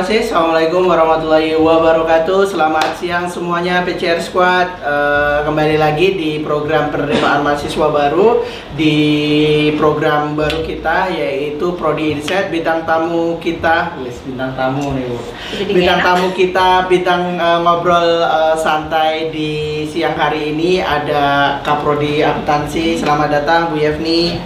Kasih. Assalamualaikum warahmatullahi wabarakatuh. Selamat siang semuanya PCR Squad. Uh, kembali lagi di program penerimaan mahasiswa baru di program baru kita yaitu Prodi Insight. Bintang tamu kita, yes, bintang tamu nih bu. Bintang tamu kita, bintang uh, ngobrol uh, santai di siang hari ini ada Kaprodi Akuntansi. Selamat datang Bu Yevni.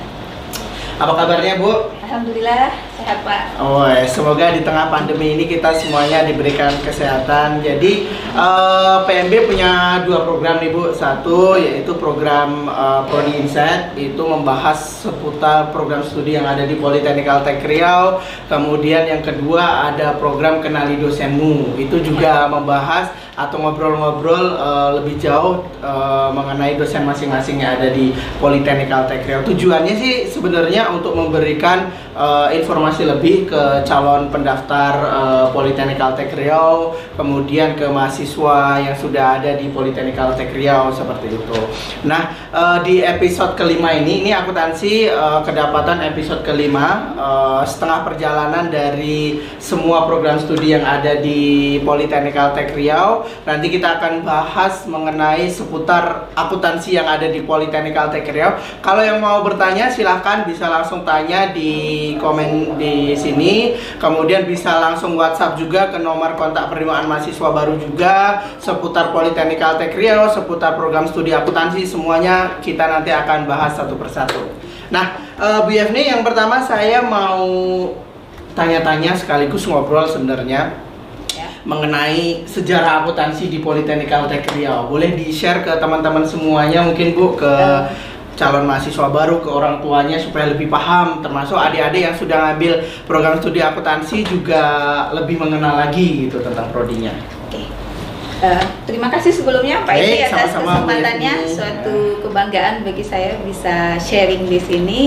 Apa kabarnya Bu? Alhamdulillah sehat Pak. Oh, ya. semoga di tengah pandemi ini kita semuanya diberikan kesehatan. Jadi uh, eh, PMB punya dua program nih Bu. Satu yaitu program uh, Prodi Insight itu membahas seputar program studi yang ada di Politeknik Altek Riau. Kemudian yang kedua ada program Kenali Dosenmu. Itu juga membahas atau ngobrol-ngobrol uh, lebih jauh uh, mengenai dosen masing-masing yang ada di Politeknik Altek Riau. Tujuannya sih sebenarnya untuk memberikan uh, informasi lebih ke calon pendaftar uh, Politeknik Altek Riau, kemudian ke mahasiswa yang sudah ada di Politeknik Altek Riau seperti itu. Nah, uh, di episode kelima ini, ini akuntansi uh, kedapatan episode kelima uh, setengah perjalanan dari semua program studi yang ada di Politeknik Altek Riau. Nanti kita akan bahas mengenai seputar akuntansi yang ada di Politeknik Altek Riau. Kalau yang mau bertanya silahkan bisa langsung tanya di komen di sini. Kemudian bisa langsung WhatsApp juga ke nomor kontak penerimaan mahasiswa baru juga seputar Politeknik Altek Riau, seputar program studi akuntansi semuanya kita nanti akan bahas satu persatu. Nah, uh, Bu Yevni yang pertama saya mau tanya-tanya sekaligus ngobrol sebenarnya ya. mengenai sejarah akuntansi di Politeknik Altek Riau. Boleh di-share ke teman-teman semuanya mungkin Bu ke uh calon mahasiswa baru ke orang tuanya supaya lebih paham termasuk adik-adik yang sudah ngambil program studi akuntansi juga lebih mengenal lagi gitu tentang prodinya. Oke. Uh, terima kasih sebelumnya Pak Edi atas sama -sama kesempatannya suatu kebanggaan bagi saya bisa sharing di sini.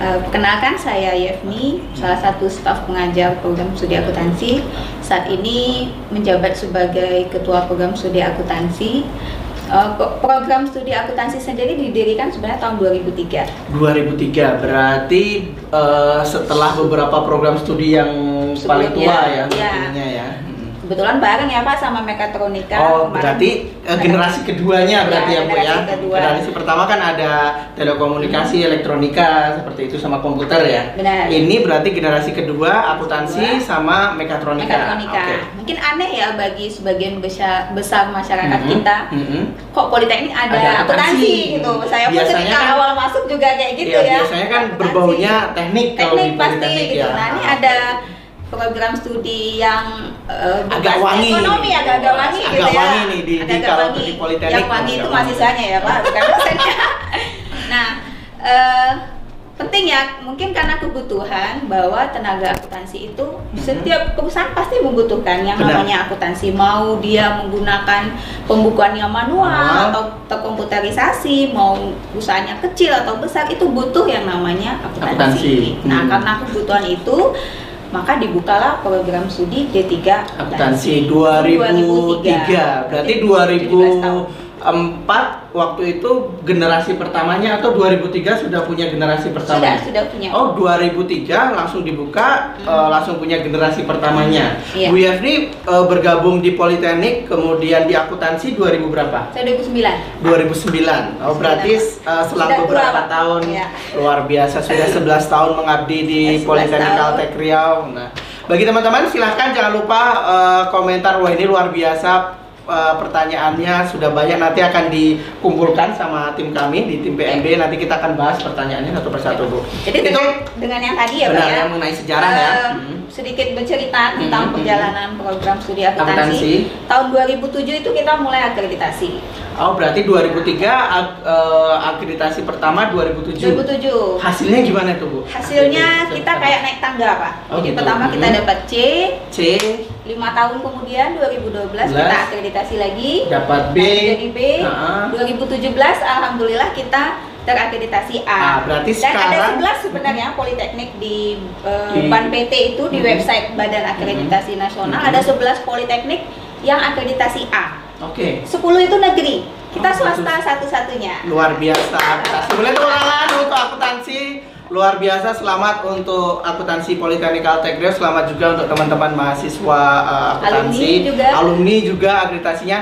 Uh, perkenalkan saya Yevni, salah satu staf pengajar program studi akuntansi. Saat ini menjabat sebagai ketua program studi akuntansi Uh, program studi akuntansi sendiri didirikan sebenarnya tahun 2003. 2003 berarti uh, setelah beberapa program studi yang Sebelumnya, paling tua ya, ya. ya kebetulan bareng ya Pak sama mekatronika. Oh, berarti uh, generasi keduanya berarti ya, ya Bu ya. Kedua. Generasi pertama kan ada telekomunikasi, hmm. elektronika seperti itu sama komputer ya. Benar. Ini berarti generasi kedua akuntansi kedua. sama mekatronika. Mekatronika. Okay. Mungkin aneh ya bagi sebagian besar besar masyarakat -hmm. kita. -hmm. Kok politeknik ada, ada akuntansi gitu. Saya pun ketika kan, awal masuk juga kayak gitu ya. ya. Biasanya kan berbaunya teknik, teknik kalau di pasti gitu. Ya. Nah, ini ada program studi yang uh, agak wangi ekonomi agak agak wangi agak gitu ya wangi nih di, di kalau wangi. di politeknik yang wangi itu mahasiswanya ya pak bukan dosennya nah uh, penting ya mungkin karena kebutuhan bahwa tenaga akuntansi itu mm-hmm. setiap perusahaan pasti membutuhkan yang Benar. namanya akuntansi mau dia menggunakan pembukuan yang manual uh atau terkomputerisasi mau usahanya kecil atau besar itu butuh yang namanya akuntansi, akuntansi. nah hmm. karena kebutuhan itu maka dibukalah program studi D3 akuntansi 2003. 2003. Berarti 2004 waktu itu generasi pertamanya atau 2003 sudah punya generasi pertama? Sudah, sudah punya. Oh, 2003 langsung dibuka hmm. uh, langsung punya generasi pertamanya. Iya. Bu Yafni uh, bergabung di Politeknik kemudian di akuntansi 2000 berapa? Saya 2009. 2009. Oh, berarti uh, selang sudah beberapa tua, tahun ya. luar biasa sudah 11 tahun mengabdi di Politeknik Altek Riau. Nah, bagi teman-teman silahkan jangan lupa uh, komentar wah ini luar biasa uh, pertanyaannya sudah banyak nanti akan dikumpulkan sama tim kami di tim PNB nanti kita akan bahas pertanyaannya satu persatu Bu. Jadi itu dengan, dengan yang tadi ya Pak ya. mengenai sejarah uh, ya. Eh, hmm. Sedikit bercerita tentang hmm. perjalanan program studi akuntansi. Tahun 2007 itu kita mulai akreditasi. Oh, berarti 2003 ak uh, akreditasi pertama 2007. 2007. Hasilnya gimana tuh, Bu? Hasilnya kita kayak naik tangga, Pak. Oh, Jadi gitu. pertama kita hmm. dapat C. C lima tahun kemudian 2012 Belas. kita akreditasi lagi dapat B jadi B uh -huh. 2017 alhamdulillah kita terakreditasi A. Ah, berarti Dan sekarang ada 11 sebenarnya politeknik di, uh, di BAN PT itu di hmm. website Badan Akreditasi hmm. Nasional hmm. ada 11 politeknik yang akreditasi A. Oke. Okay. 10 itu negeri. Kita Oh, swasta satu-satunya. luar biasa tepuk tangan untuk akuntansi luar biasa selamat untuk akuntansi Politeknik Altek Riau selamat juga untuk teman-teman mahasiswa uh, akuntansi Alumni juga. alumni juga akreditasinya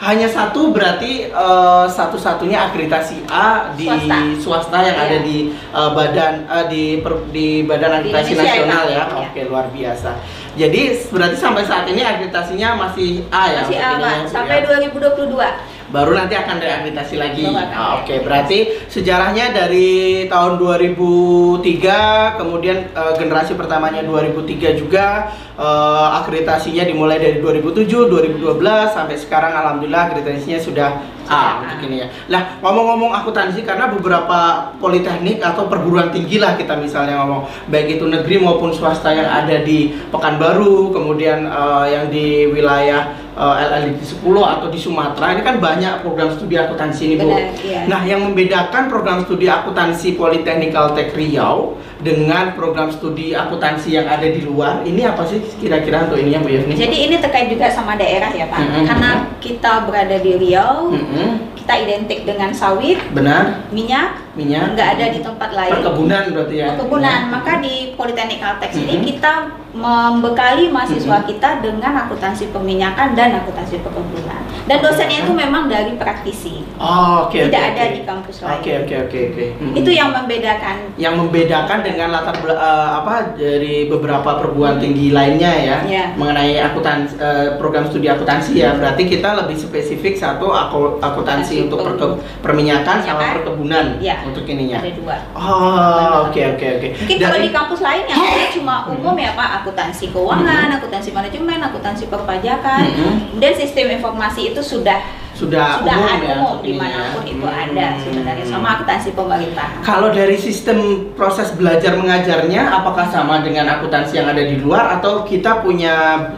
hanya satu berarti uh, satu-satunya akreditasi A di swasta, Swasta. yang Iya. ada di uh, badan uh, di per- di badan Di akreditasi ya, nasional Pak? ya. Iya. Oke, luar biasa. Jadi berarti sampai saat ini akreditasinya masih A ya? Masih ya, Bu, sampai ya? 2022. Baru nanti akan reakreditasi lagi. Ah, Oke, reakreditasi. berarti sejarahnya dari tahun 2003, kemudian eh, generasi pertamanya 2003 juga eh, akreditasinya dimulai dari 2007, 2012 sampai sekarang alhamdulillah akreditasinya sudah A untuk ini ya. Nah, ngomong-ngomong akuntansi karena beberapa politeknik atau perguruan tinggi lah kita misalnya ngomong baik itu negeri maupun swasta yang ada di Pekanbaru, kemudian eh, yang di wilayah eh, LLD 10 atau di Sumatera ini kan banyak program studi akuntansi ini Bu. Benar, iya. Nah, yang membedakan program studi akuntansi Politeknik Altek Riau dengan program studi akuntansi yang ada di luar, ini apa sih kira-kira untuk ininya Bu Yevni? Jadi ini terkait juga sama daerah ya Pak. Mm-mm. Karena kita berada di Riau, Mm-mm, kita identik dengan sawit, benar, minyak, minyak. nggak ada di tempat lain. Perkebunan berarti ya. Perkebunan. Maka di Politeknik Caltech ini Mm-mm. kita membekali mahasiswa Mm-mm. kita dengan akuntansi peminyakan dan akuntansi perkebunan. Dan dosennya itu memang dari praktisi. Oh, oke. Tidak oke, ada oke. di kampus lain. Oke, oke, oke, oke. Mm-mm. Itu yang membedakan. yang membedakan dengan latar eh, apa dari beberapa perguruan tinggi lainnya ya Iya. mengenai akuntansi eh, program studi akuntansi ya berarti kita lebih spesifik satu aku- akuntansi untuk per- perke- perminyakan sama Perminyakan. perkebunan Iya. Untuk ininya? Ada dua. oh oke oke oke. Mungkin kalau Dari- di kampus lain yang lain cuma umum ya Pak, akuntansi keuangan, akuntansi manajemen, akuntansi perpajakan. Mm-mm. Kemudian sistem informasi itu sudah sudah, sudah umum ada ya umum di mana pun ininya. itu ada Hmm. sebenarnya sama akuntansi pemerintahan. Kalau dari sistem proses belajar mengajarnya, apakah sama dengan akuntansi yang ada di luar atau kita punya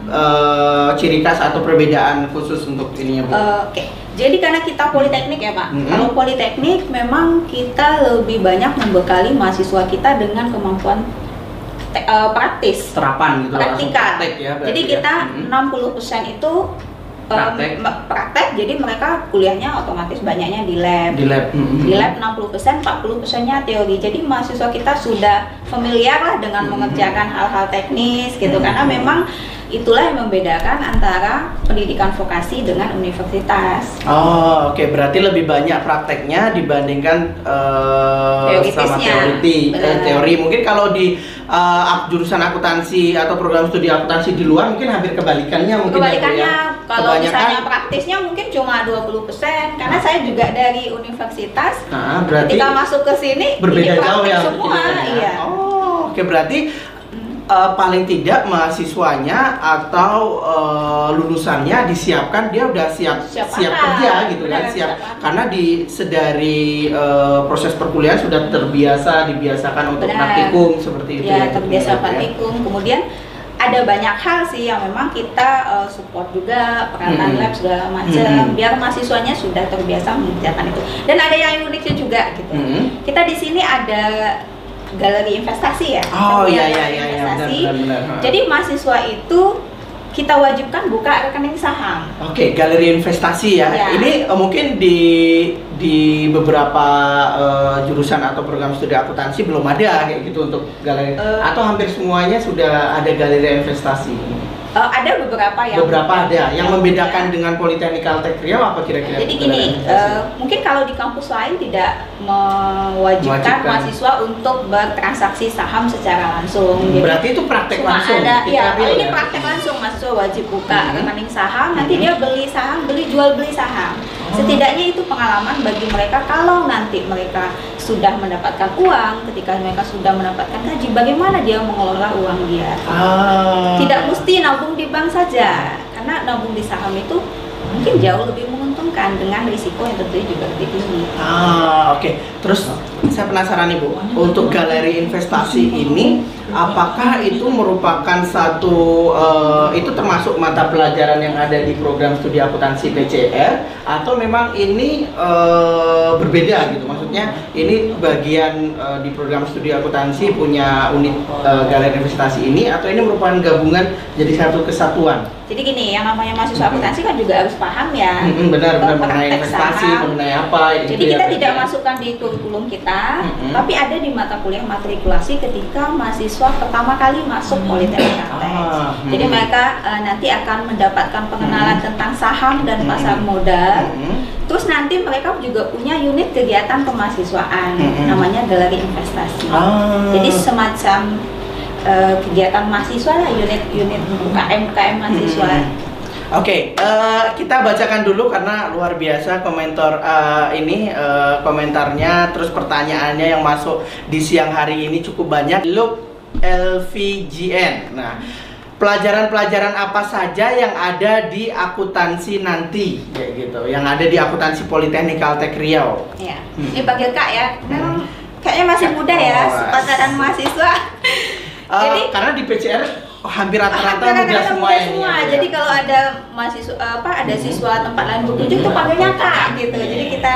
eh, ciri khas atau perbedaan khusus untuk ininya bu? Eh, Oke, jadi karena kita politeknik ya Pak. Mm-mm. Kalau politeknik memang kita lebih banyak membekali mahasiswa kita dengan kemampuan te- eh, praktis, Terapan gitu, praktikal. praktek ya. berarti jadi ya. kita Mm-mm. 60% itu Praktek. me- praktek. Jadi mereka kuliahnya otomatis banyaknya di lab. di lab. Mm-mm. Di lab 60%, 40%-nya teori. Jadi mahasiswa kita sudah familiar lah dengan Mm-mm. mengerjakan hal-hal teknis gitu. Mm-mm. Karena memang itulah yang membedakan antara pendidikan vokasi dengan universitas. Oh, oke. Berarti lebih banyak prakteknya dibandingkan eh, sama teori. Eh, teori mungkin kalau di ak- jurusan akuntansi atau program studi akuntansi di luar mungkin hampir kebalikannya mungkin ya, Bu, Kebalikannya ya. kalau Kebanyakan- misalnya praktisnya mungkin cuma 20% karena saya juga dari universitas. Nah, berarti Ketika masuk ke sini berbeda jauh praktek ya semua, ya. iya. Oh, oke berarti Hmm. eh, paling tidak mahasiswanya atau eh, lulusannya disiapkan dia udah siap Siap siap, kerja gitu kan siap karena di sedari eh, proses perkuliahan sudah terbiasa dibiasakan untuk Benar. praktikum seperti itu ya untuk terbiasa ya. praktikum kemudian ada banyak hal sih yang memang kita uh, support juga peralatan Mm-mm. lab segala macam Mm-mm. biar mahasiswanya sudah terbiasa mengerjakan itu dan ada yang uniknya juga gitu Mm-mm. kita di sini ada galeri investasi ya Oh iya iya iya iya benar benar benar. jadi mahasiswa itu kita wajibkan buka rekening saham Oke, galeri investasi ya. Ya. Ini eh, mungkin di di beberapa eh, jurusan atau program studi akuntansi belum ada kayak gitu untuk galeri Eh. atau hampir semuanya sudah ada galeri investasi. Uh, ada beberapa yang beberapa ada. Yang yang membedakan punya. dengan Politeknik Altek Riau apa kira-kira? Jadi gini, eh, mungkin kalau di kampus lain tidak mewajibkan Mewajibkan. mahasiswa untuk bertransaksi saham secara langsung. Hmm, Jadi Berarti itu praktek cuma langsung. ada, ya, kalau ini ya? praktek langsung mahasiswa wajib buka Hmm. rekening saham. Nanti Hmm. dia beli saham, beli jual beli saham. Oh. Setidaknya itu pengalaman bagi mereka kalau nanti mereka sudah mendapatkan uang, ketika mereka sudah mendapatkan gaji, bagaimana dia mengelola uang dia. Ah. Tidak mesti nabung di bank saja, karena nabung di saham itu mungkin jauh lebih menguntungkan dengan risiko yang tentunya juga lebih tinggi. Ah, oke. Terus saya penasaran nih Bu, untuk galeri investasi ini apakah itu merupakan satu eh, itu termasuk mata pelajaran yang ada di program studi akuntansi PCR atau memang ini eh, berbeda gitu? Maksudnya ini bagian eh, di program studi akuntansi punya unit eh, galeri investasi ini atau ini merupakan gabungan jadi satu kesatuan? Jadi gini, yang namanya mahasiswa akuntansi kan juga harus paham ya. Mm-mm, benar benar mengenai investasi saham. mengenai apa gitu Jadi ya, kita Beb, tidak ya. masukkan di kurikulum kita, Mm-mm. tapi ada di mata kuliah matrikulasi ketika mahasiswa pertama kali masuk Politeknik Kalteng. Ah, Jadi mm. mereka eh, nanti akan mendapatkan pengenalan Mm. tentang saham dan Mm. pasar modal. Mm-mm. Terus nanti mereka juga punya unit kegiatan kemahasiswaan, Mm-mm. namanya galeri investasi. Ah. Jadi semacam eh, kegiatan mahasiswa lah, unit-unit UKM UKM mahasiswa. Hmm. Oke, eh, kita bacakan dulu karena luar biasa komentar eh, ini eh, komentarnya, terus pertanyaannya yang masuk di siang hari ini cukup banyak. Look LVGN. Nah, pelajaran-pelajaran apa saja yang ada di akuntansi nanti, kayak gitu. Yang ada di akuntansi Politeknik Kaltek Riau. Ya. Hmm. Ini panggil Kak ya. Memang kayaknya masih muda ya, Oh, mahasiswa. Eh, Jadi karena di PCR hampir rata-rata Rata-rata muda semua muda ini. semua. ya, ya. Jadi kalau ada mahasiswa apa ada Hmm. siswa tempat lain berkunjung tuh panggilnya Kak gitu. Jadi kita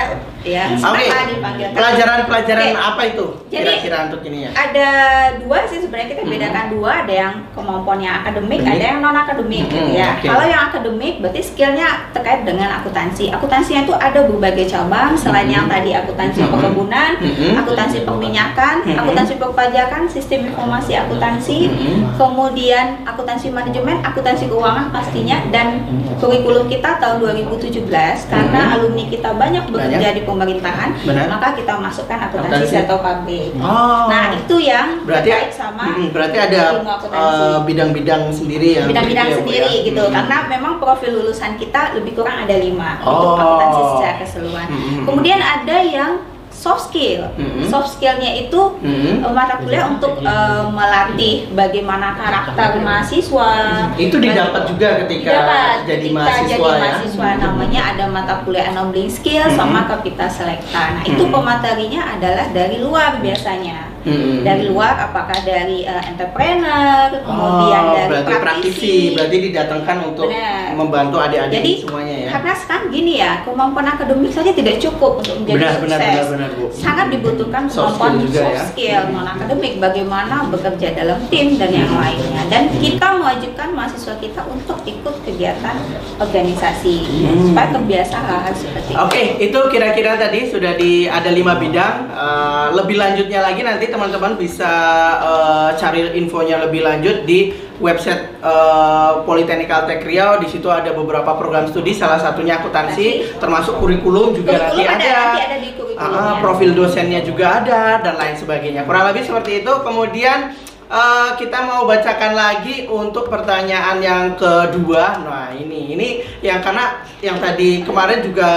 ya Oke, apa dipanggil Kak. pelajaran-pelajaran Oke. apa itu Jadi- kira-kira untuk ini ya? ada dua sih sebenarnya kita Mhm. bedakan dua ada yang kemampuan yang akademik Akademik. ada yang non akademik gitu Mhm, ya oke. kalau yang akademik berarti skillnya terkait dengan akuntansi akuntansinya itu ada berbagai cabang selain Mhm. yang tadi akuntansi Mhm. perkebunan Mhm. akuntansi perminyakan Mhm. akuntansi perpajakan sistem informasi akuntansi Mhm. kemudian akuntansi manajemen akuntansi keuangan pastinya dan kurikulum kita tahun 2017 karena Mhm. alumni kita banyak bekerja Banyak. di pemerintahan Benar. maka kita masukkan akuntansi Akuntansi. sektor pabrik Oh. Nah itu yang berarti terkait sama Mm, berarti ada eh, bidang-bidang sendiri yang bidang-bidang ya, sendiri ya? gitu Mm. karena memang profil lulusan kita lebih kurang ada lima Oh. untuk akuntansi secara keseluruhan. Mm-mm. Kemudian ada yang soft skill. Mm-mm. Soft skillnya itu Mm-mm. eh, mata kuliah untuk eh, melatih bagaimana karakter mahasiswa. itu didapat juga ketika Didapat jadi ketika mahasiswa jadi ya. mahasiswa namanya ada mata kuliah enabling skill Mm-mm. sama kapital selekta. Nah itu Mm-mm. pematerinya adalah dari luar biasanya Mm-mm. dari luar apakah dari eh, entrepreneur kemudian oh, dari berarti praktisi, berarti didatangkan untuk Benar. membantu adik-adik Jadi, semuanya ya. karena sekarang gini ya kemampuan akademik saja tidak cukup untuk menjadi Benar, sukses benar, benar, benar, Bu. sangat dibutuhkan Soft kemampuan skill juga soft ya. skill non akademik bagaimana bekerja dalam tim dan yang lainnya dan kita mewajibkan mahasiswa kita untuk ikut kegiatan organisasi Hmm. supaya terbiasa hal-hal seperti itu. Oke, itu kira-kira tadi sudah di ada lima bidang. Eh, lebih lanjutnya lagi nanti teman-teman bisa eh, cari infonya lebih lanjut di website eh, Politeknik Kaltek Riau. Di situ ada beberapa program studi, salah satunya akuntansi, termasuk kurikulum juga nanti Kurikulum ada. nanti ada di. Ah, profil dosennya juga ada dan lain sebagainya. Kurang lebih seperti itu. Kemudian eh, kita mau bacakan lagi untuk pertanyaan yang kedua. Nah, ini ini yang karena yang tadi kemarin juga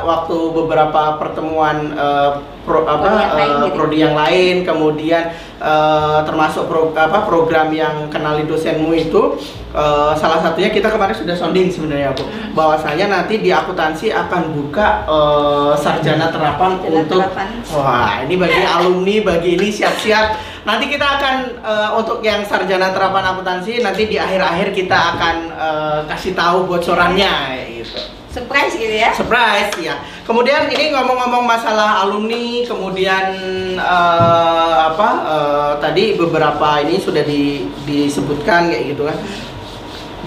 waktu beberapa pertemuan eh, pro, apa Prodi yang lain gitu. prodi yang lain, kemudian eh, termasuk pro- apa program yang kenali dosenmu itu eh, salah satunya kita kemarin sudah sounding sebenarnya Bu Hmm. bahwasanya nanti di akuntansi akan buka eh, sarjana terapan Sarjana untuk terapan. wah ini bagi alumni bagi ini siap-siap nanti kita akan eh, untuk yang sarjana terapan akuntansi nanti di akhir-akhir kita akan eh, kasih tahu bocorannya gitu. Surprise gitu ya? Surprise ya kemudian ini ngomong-ngomong masalah alumni kemudian eh, apa eh, tadi beberapa ini sudah di- disebutkan kayak gitu kan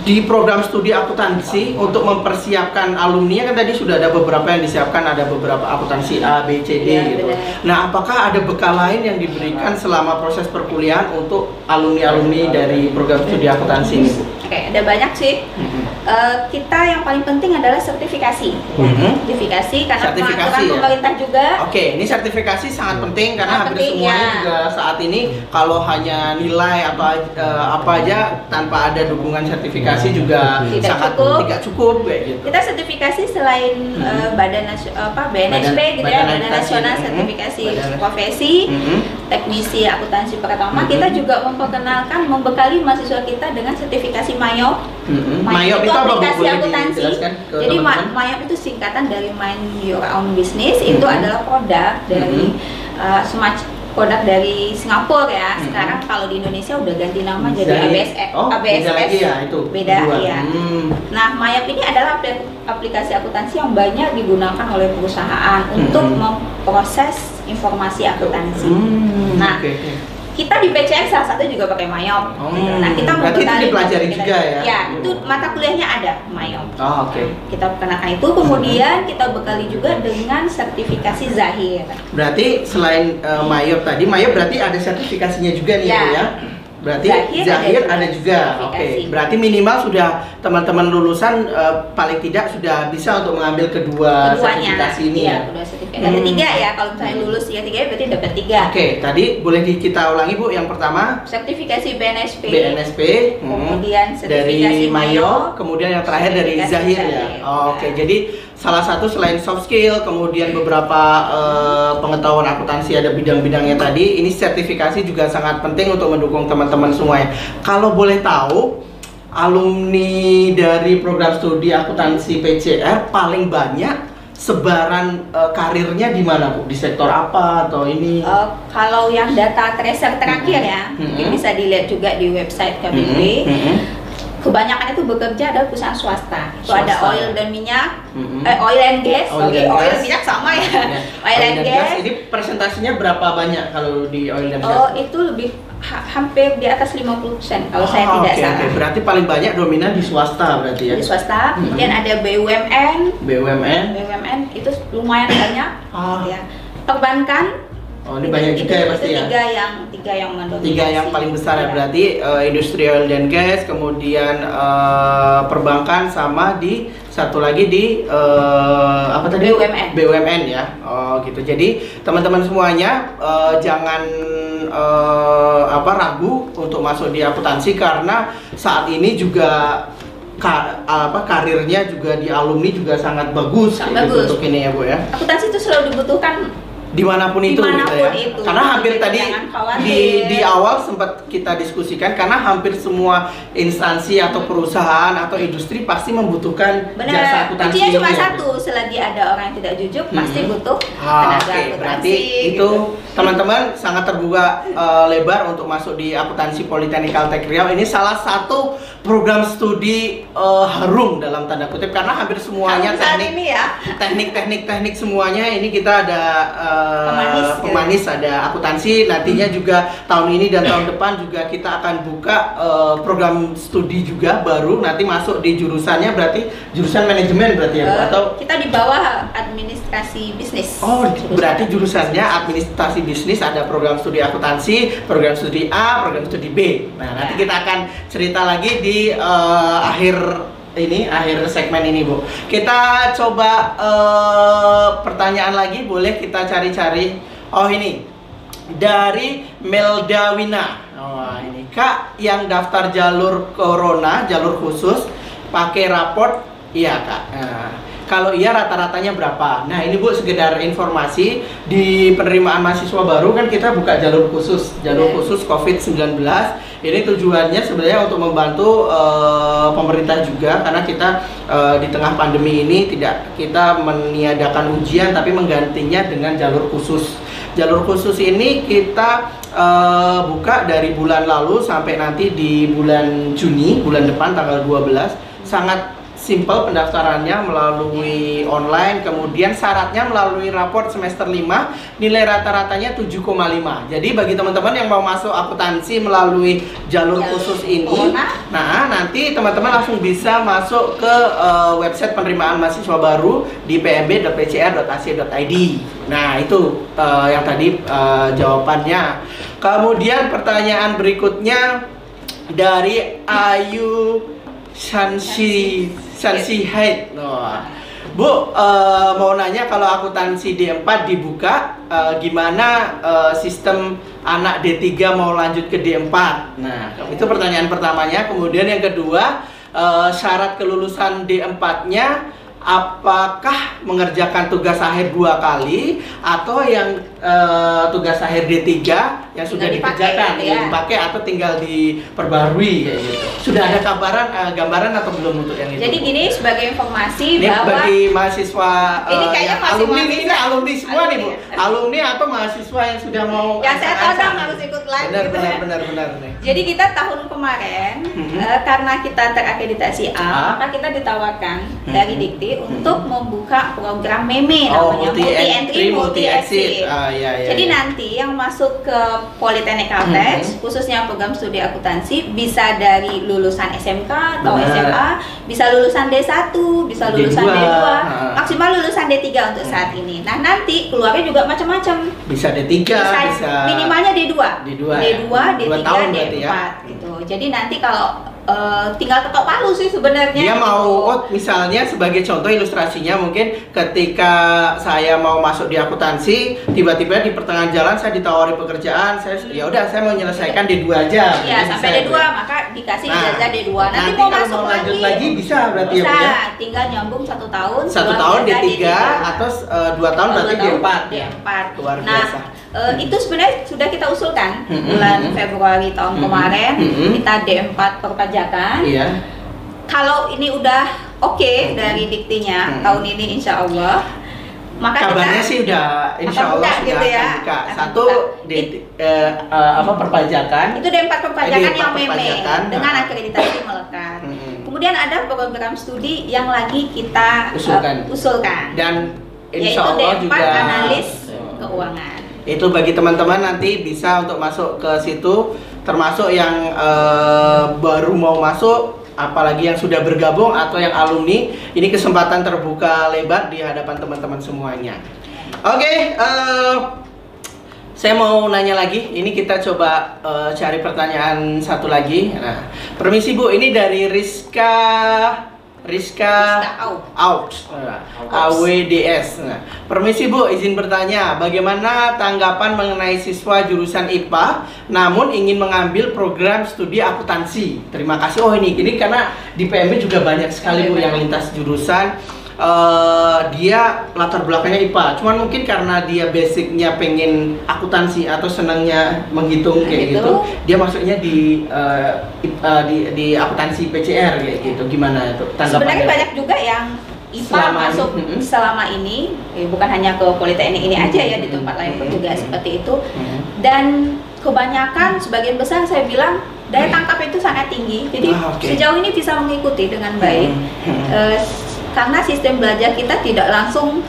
di program studi akuntansi untuk mempersiapkan alumni kan tadi sudah ada beberapa yang disiapkan ada beberapa akuntansi A B C D Iya, gitu. benar. Nah, apakah ada bekal lain yang diberikan selama proses perkuliahan untuk alumni-alumni dari program studi akuntansi ini, Bu? oke ada banyak sih Mhm. Eh, kita yang paling penting adalah sertifikasi. Mhm. Sertifikasi karena Sertifikasi, peraturan ya? pemerintah juga. Oke, ini sertifikasi sangat penting karena Sangat hampir penting, semuanya ya. juga saat ini kalau hanya nilai atau eh, apa aja tanpa ada dukungan sertifikasi juga Tidak sangat cukup. tidak cukup kayak gitu. Kita sertifikasi selain Mhm. eh, badan Nasi- apa BNSP Badan- gitu ya, Badan Badan. Nasional Mhm. Sertifikasi Badan- Profesi, Mhm. Teknisi Akuntansi Pertama, Mhm. kita juga memperkenalkan membekali mahasiswa kita dengan sertifikasi MAYOP. Mhm. Mayop itu aplikasi Boleh akuntansi. ke Jadi ma- teman-teman? Mayop itu singkatan dari Mind Your Own Business. Itu Mhm. adalah produk dari uh, semacam produk dari Singapura ya. Mhm. Sekarang kalau di Indonesia udah ganti nama jadi ABS Oh, beda lagi ya itu. Beda ya. Hmm. Nah, Mayap ini adalah apli- aplikasi akuntansi yang banyak digunakan oleh perusahaan untuk Mhm. memproses informasi akuntansi. Hmm, Nah, oke. Kita di PCN salah satu juga pakai mayop. Oh, gitu. Nah kita berarti itu dipelajari kita- juga ya? Ya, itu mata kuliahnya ada mayop. Oh, oke. Kita kenakan itu, kemudian kita bekali juga dengan sertifikasi zahir. Berarti selain uh, Mayop tadi, Mayop berarti ada sertifikasinya juga nih Ya. Bu ya. Berarti Zahir Zahir, ada ada juga juga. Oke. sertifikasi. Berarti minimal sudah teman-teman lulusan uh, paling tidak sudah bisa untuk mengambil kedua Keduanya. sertifikasi ini Iya, ya. kedua sertifikasi. Ada Hmm. tiga ya, kalau misalnya lulus tiga tiga berarti dapat tiga. Oke, tadi boleh kita ulangi Bu yang pertama Sertifikasi BNSP. BNSP, hmm, Kemudian sertifikasi dari Mayo, Mayo, kemudian yang terakhir dari sertifikasi Zahir ya. Zahir. Oh, Oke, Nah. jadi salah satu selain soft skill, kemudian beberapa eh, pengetahuan akuntansi ada bidang-bidangnya tadi, ini sertifikasi juga sangat penting untuk mendukung teman-teman semuanya. Kalau boleh tahu, alumni dari program studi akuntansi PCR paling banyak sebaran eh, karirnya di mana Bu? Di sektor apa atau ini? Eh, kalau yang data tracer terakhir ya, Mhm. mungkin bisa dilihat juga di website KBP. Mhm, mhm. Kebanyakan itu bekerja ada perusahaan swasta. Itu ada oil dan minyak, Mhm. eh, oil and gas. Oil Oke, and oil gas. minyak sama ya. Ya. oil and gas. Ini presentasinya berapa banyak kalau di oil dan gas? Oh, itu lebih ha- hampir di atas 50% kalau saya Oh, tidak oke, salah. oke. Berarti paling banyak dominan di swasta berarti ya. Di swasta, Mhm. kemudian ada BUMN, BUMN. BUMN itu lumayan banyak. Ah. Ya. Perbankan. Oh, ini banyak juga ya pasti itu ya. Tiga yang tiga yang mendominasi. Tiga yang paling besar ya Iya. berarti eh, industri oil dan gas, kemudian eh, perbankan sama di satu lagi di eh, apa tadi? BUMN. BUMN ya. Oh gitu. Jadi teman-teman semuanya eh, jangan eh, apa ragu untuk masuk di akuntansi karena saat ini juga ka- apa karirnya juga di alumni juga sangat bagus Sangat gitu bagus. untuk ini ya bu ya Akuntansi itu selalu dibutuhkan di mana pun itu Di mana pun gitu ya itu. karena hampir Jadi tadi di di awal sempat kita diskusikan karena hampir semua instansi atau perusahaan atau industri pasti membutuhkan jasa benar. akuntansi Kuncinya cuma ini ya, satu, selagi ada orang yang tidak jujur pasti Mhm. butuh Ah, tenaga Oke, akuntansi. berarti itu gitu. teman-teman sangat terbuka eh, lebar untuk masuk di akuntansi Politeknik Caltech Riau. Ini salah satu program studi eh, harum dalam tanda kutip karena hampir semuanya teknik ini ya. teknik-teknik teknik semuanya ini kita ada eh, Pemanis, gitu. pemanis, ada akuntansi nantinya juga tahun ini dan tahun depan juga kita akan buka eh, program studi juga baru nanti masuk di jurusannya berarti jurusan manajemen berarti ya Bu? Eh, atau kita di bawah administrasi bisnis. Oh, Jurusan. berarti jurusannya administrasi bisnis ada program studi akuntansi, program studi A, program studi B. Nah, nanti Ya. kita akan cerita lagi di eh, akhir ini, akhir segmen ini, Bu. Kita coba eh, pertanyaan lagi, boleh kita cari-cari. Oh, ini dari Meldawina. Oh, ini Kak yang daftar jalur corona, jalur khusus pakai raport Iya kak. Nah, kalau iya rata-ratanya berapa? Nah ini bu sekedar informasi di penerimaan mahasiswa baru kan kita buka jalur khusus, jalur Iya. khusus COVID-19. Ini tujuannya sebenarnya untuk membantu eh, pemerintah juga karena kita eh, di tengah pandemi ini tidak kita meniadakan ujian tapi menggantinya dengan jalur khusus. Jalur khusus ini kita eh, buka dari bulan lalu sampai nanti di bulan Juni, bulan depan tanggal 12. Sangat simple pendaftarannya melalui online kemudian syaratnya melalui raport semester 5 nilai rata-ratanya 7,5 jadi bagi teman-teman yang mau masuk akuntansi melalui jalur khusus ini nah nanti teman-teman langsung bisa masuk ke eh, website penerimaan mahasiswa baru di pmb.pcr.ac.id nah itu eh, yang tadi eh, jawabannya. Kemudian pertanyaan berikutnya dari Ayu Shansi Shansi Haid. Wah. Bu, eh, mau nanya kalau akuntansi D4 dibuka, eh, gimana eh, sistem anak D3 mau lanjut ke D4? Nah, itu pertanyaan pertamanya. Kemudian yang kedua, eh, syarat kelulusan D4-nya apakah mengerjakan tugas akhir dua kali atau yang eh, tugas akhir D3 yang sudah Tinggal dipakai dikerjakan gitu yang ya. dipakai atau tinggal diperbarui kayak gitu. Sudah ada gambaran eh, gambaran atau belum untuk yang itu? Jadi gini sebagai informasi ini bahwa bagi mahasiswa Ini eh, kayaknya yang masih alumni mahasiswa. ini alumni semua nih Bu. Alumni. Alumni atau mahasiswa yang sudah mau yang saya todong harus ikut live Benar gitu benar ya. benar benar nih. Jadi kita tahun kemarin Mhm. eh, karena kita terakreditasi A, A. maka kita ditawarkan Mhm. dari Dikti untuk membuka program meme Oh, namanya multi entry, multi exit. exit. Ah, iya, iya, Jadi iya. nanti yang masuk ke Politeknik Caltech, Mhm. khususnya program studi akuntansi bisa dari lulusan SMK atau Benar. SMA, bisa lulusan D1, bisa lulusan D2, D2, ah. maksimal lulusan D3 untuk saat ini. Nah, nanti keluarnya juga macam-macam. Bisa D3, Bisa, bisa, minimalnya D2. D2 ya? D2, D3, Dua tahun D4 berarti ya? Gitu. Jadi nanti kalau eh, tinggal ketok palu sih sebenarnya. Dia gitu. mau, oh, misalnya sebagai contoh ilustrasinya mungkin ketika saya mau masuk di akuntansi, tiba-tiba di pertengahan jalan saya ditawari pekerjaan, saya ya udah saya mau menyelesaikan D2 aja. Iya, sampai saya- D2 maka dikasih Nah, ijazah D2. Nanti, nanti mau kalau masuk mau lanjut lagi, lagi bisa berarti ya, bisa, ya? tinggal nyambung satu tahun. Satu dua tahun ijazah D3 atau eh, dua tahun Dua berarti tahun D4. D4. Luar nah, biasa. Eh, itu sebenarnya sudah kita usulkan Hmm, bulan hmm, hmm. Februari tahun Hmm, kemarin hmm. kita D4 perpajakan. Iya. Kalau ini udah oke dari diktinya Hmm. tahun ini insya Allah, maka Kabarnya kita sih udah insya Allah buka sudah gitu ya. buka. Satu di eh, eh, apa perpajakan. itu D4 perpajakan D4 yang meme dengan nah. akreditasi melekat. Mm-mm. Kemudian ada program studi yang lagi kita uh, Usulkan. usulkan. Dan yaitu insya Allah D4 juga analis keuangan. Itu bagi teman-teman nanti bisa untuk masuk ke situ termasuk yang eh, baru mau masuk apalagi yang sudah bergabung atau yang alumni ini kesempatan terbuka lebar di hadapan teman-teman semuanya. Oke eh, saya mau nanya lagi ini kita coba eh, cari pertanyaan satu lagi. Nah permisi bu ini dari Rizka Rizka. Out, AWDS. Nah, permisi Bu, izin bertanya, bagaimana tanggapan mengenai siswa jurusan IPA namun ingin mengambil program studi akuntansi? Terima kasih. Oh ini, ini karena di PMB juga banyak sekali Bu yang lintas jurusan. Eh, dia latar belakangnya IPA, cuman mungkin karena dia basicnya pengen akuntansi atau senangnya menghitung kayak Gitu. gitu, dia masuknya di ip- eh, di di akuntansi PCR kayak gitu. Gimana itu tanggapannya? Sebenarnya banyak juga yang IPA Selama ini, masuk mm-mm. selama ini, eh, bukan hanya ke Politeknik ini aja ya di tempat lain pun juga seperti itu. Dan kebanyakan sebagian besar saya bilang daya tangkap itu sangat tinggi. Jadi Ah, oke. sejauh ini bisa mengikuti dengan baik. Mhm. Karena sistem belajar kita tidak langsung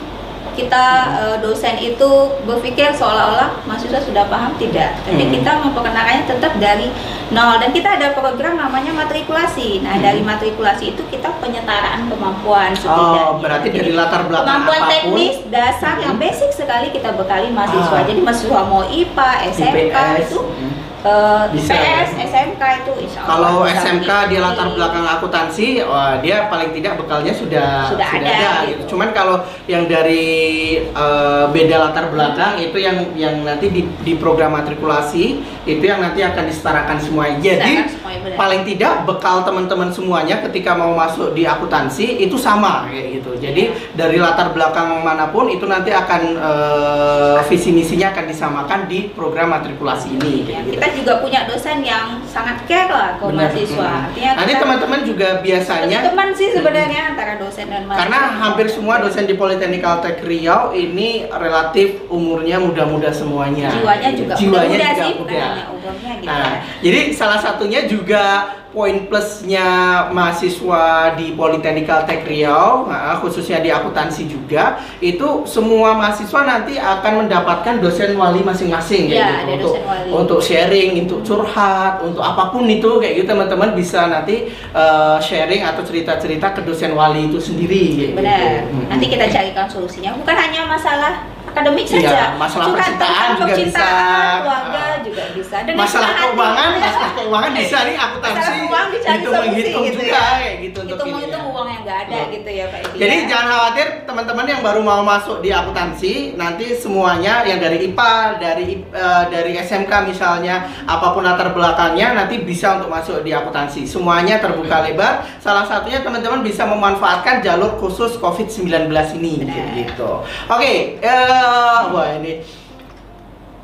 kita eh, dosen itu berpikir seolah-olah mahasiswa sudah paham tidak tapi Hmm. kita memperkenalkannya tetap dari nol dan kita ada program namanya matrikulasi nah dari matrikulasi itu kita penyetaraan kemampuan setidaknya Oh, berarti dari latar belakang kemampuan apa pun. teknis dasar yang Hmm. basic sekali kita bekali mahasiswa Ah. jadi mahasiswa mau IPA SMK IPS, itu mhm. Eh, Bisa. IPS SMK itu insya Allah Kalau SMK dia mengikuti. latar belakang akuntansi, wah, dia paling tidak bekalnya sudah Sudah ada, gitu. Cuman kalau yang dari eh, beda latar belakang itu yang yang nanti di, di program matrikulasi itu yang nanti akan disetarakan semuanya. Jadi semuanya paling tidak bekal teman-teman semuanya ketika mau masuk di akuntansi itu sama kayak gitu. Jadi dari latar belakang mana pun itu nanti akan eh, visi misinya akan disamakan di program matrikulasi ini. Ya, gitu. kita juga punya dosen yang sangat care lah ke Benar. mahasiswa. Hmm. Artinya Nanti teman-teman juga biasanya teman sih sebenarnya antara dosen dan mahasiswa. karena hampir semua dosen di Politeknik Caltech Riau ini relatif umurnya muda-muda semuanya. jiwanya juga Jiwanya muda juga sih, muda. umurnya gitu. Nah, jadi salah satunya juga poin plusnya mahasiswa di Politeknik Caltech Riau, nah, khususnya di akuntansi juga, itu semua mahasiswa nanti akan mendapatkan dosen wali masing-masing Iya, gitu untuk wali. untuk sharing, untuk curhat, untuk apa pun itu kayak gitu teman-teman bisa nanti eh, sharing atau cerita-cerita ke dosen wali itu sendiri kayak Benar. gitu. Nanti kita carikan solusinya. Bukan hanya masalah akademik Iya, saja. masalah Curhat percintaan juga percintaan, bisa. keluarga Ah. juga bisa. Dengan masalah keuangan, masalah keuangan bisa nih Masalah keuangan dicari itu menghitung gitu juga ya. kayak gitu untuk Hitung menghitung ya. uang yang nggak ada Oh. gitu ya Pak Edi. Jadi ya. jangan khawatir teman-teman yang baru mau masuk di akuntansi nanti semuanya yang dari IPA, dari eh, dari SMK misalnya apa pun latar belakangnya nanti bisa untuk masuk di akuntansi. Semuanya terbuka lebar. Salah satunya teman-teman bisa memanfaatkan jalur khusus COVID-19 ini Benar. kayak gitu. Oke, wah ini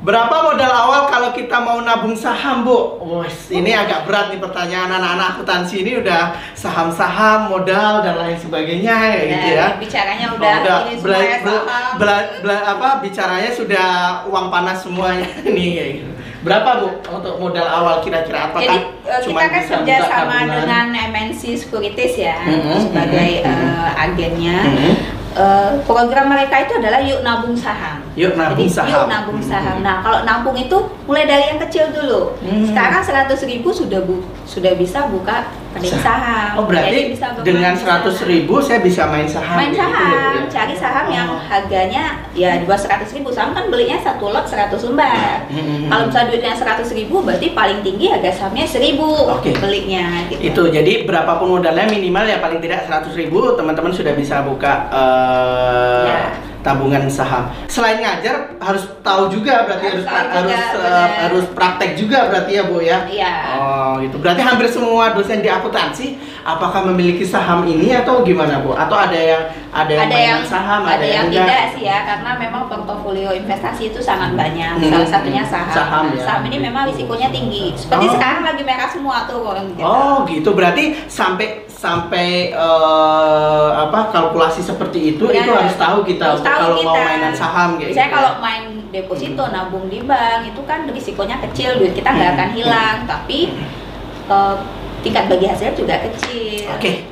Berapa modal awal kalau kita mau nabung saham, Bu? Wes, ini agak berat nih pertanyaan anak-anak akuntansi ini udah saham-saham, modal dan lain sebagainya kayak gitu ya. Bicaranya udah, ini bela- bela- bela- bela- apa bicaranya sudah uang panas semuanya nih kayak gitu. Berapa Bu untuk modal awal kira-kira apakah Jadi eh, cuma kita kan bisa kerja sama tabungan? dengan MNC Securities ya Mhm, sebagai mhm, eh, agennya. Mhm. Eh, program mereka itu adalah yuk nabung saham. Yuk nabung Jadi, saham. Yuk nabung saham. Nah kalau nabung itu mulai dari yang kecil dulu. Hmm. Sekarang 100 ribu sudah bu sudah bisa buka rekening Sah- saham. Oh berarti Jadi bisa dengan di seratus saham. ribu saya bisa main saham. main gitu ya, Bu, saham, ya? cari saham yang Oh. harganya ya di bawah 100 ribu. Saham kan belinya satu lot 100 lembar. Hmm. Kalau misalnya duitnya 100 ribu, berarti paling tinggi harga sahamnya 1000 Oke. belinya. Gitu. itu jadi berapapun modalnya minimal ya paling tidak 100.000 ribu teman-teman sudah bisa buka eh, Ya. tabungan saham selain ngajar harus tahu juga berarti harus Harus harus juga, benar. harus praktek juga berarti ya bu ya Iya. oh gitu berarti hampir semua dosen di akuntansi apakah memiliki saham ini atau gimana bu atau ada yang ada yang ada yang saham ada, yang enggak? tidak sih ya karena memang portofolio investasi itu sangat banyak Hmm. salah satunya saham Saham, Nah, ya. saham ini memang risikonya tinggi seperti Oh. sekarang lagi merah semua tuh gitu. Oh gitu berarti sampai sampai eh, apa kalkulasi seperti itu Benar. itu harus tahu kita Harus tahu kalau mau kita. mainan saham Misalnya gitu. kalau main deposito nabung di bank itu kan risikonya kecil duit kita nggak Hmm. akan hilang tapi eh, tingkat bagi hasil juga kecil Oke.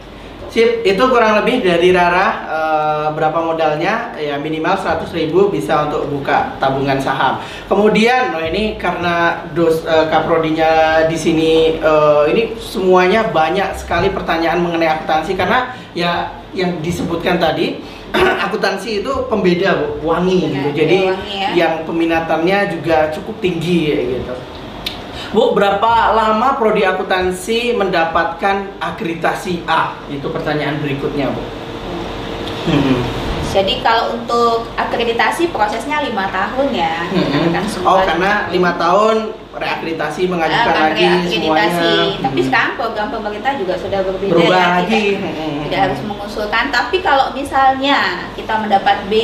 Sip, itu kurang lebih dari Rara eh, berapa modalnya ya minimal 100.000 bisa untuk buka tabungan saham. Kemudian oh ini karena dos eh, kaprodinya di sini eh, ini semuanya banyak sekali pertanyaan mengenai akuntansi karena ya yang disebutkan tadi akuntansi itu pembeda Bu, wangi Benar, gitu. Jadi ya, wangi ya. yang peminatannya juga cukup tinggi ya gitu. Bu, berapa lama prodi akuntansi mendapatkan akreditasi A? Itu pertanyaan berikutnya, Bu. Hmm. jadi kalau untuk akreditasi prosesnya lima tahun ya Hmm. kan Oh, karena lima tahun reakreditasi mengajukan akan lagi reakreditasi. semuanya. Tapi Hmm. sekarang program pemerintah juga sudah berbeda berubah ya, lagi. Tidak, Hmm. tidak harus mengusulkan. Tapi kalau misalnya kita mendapat B,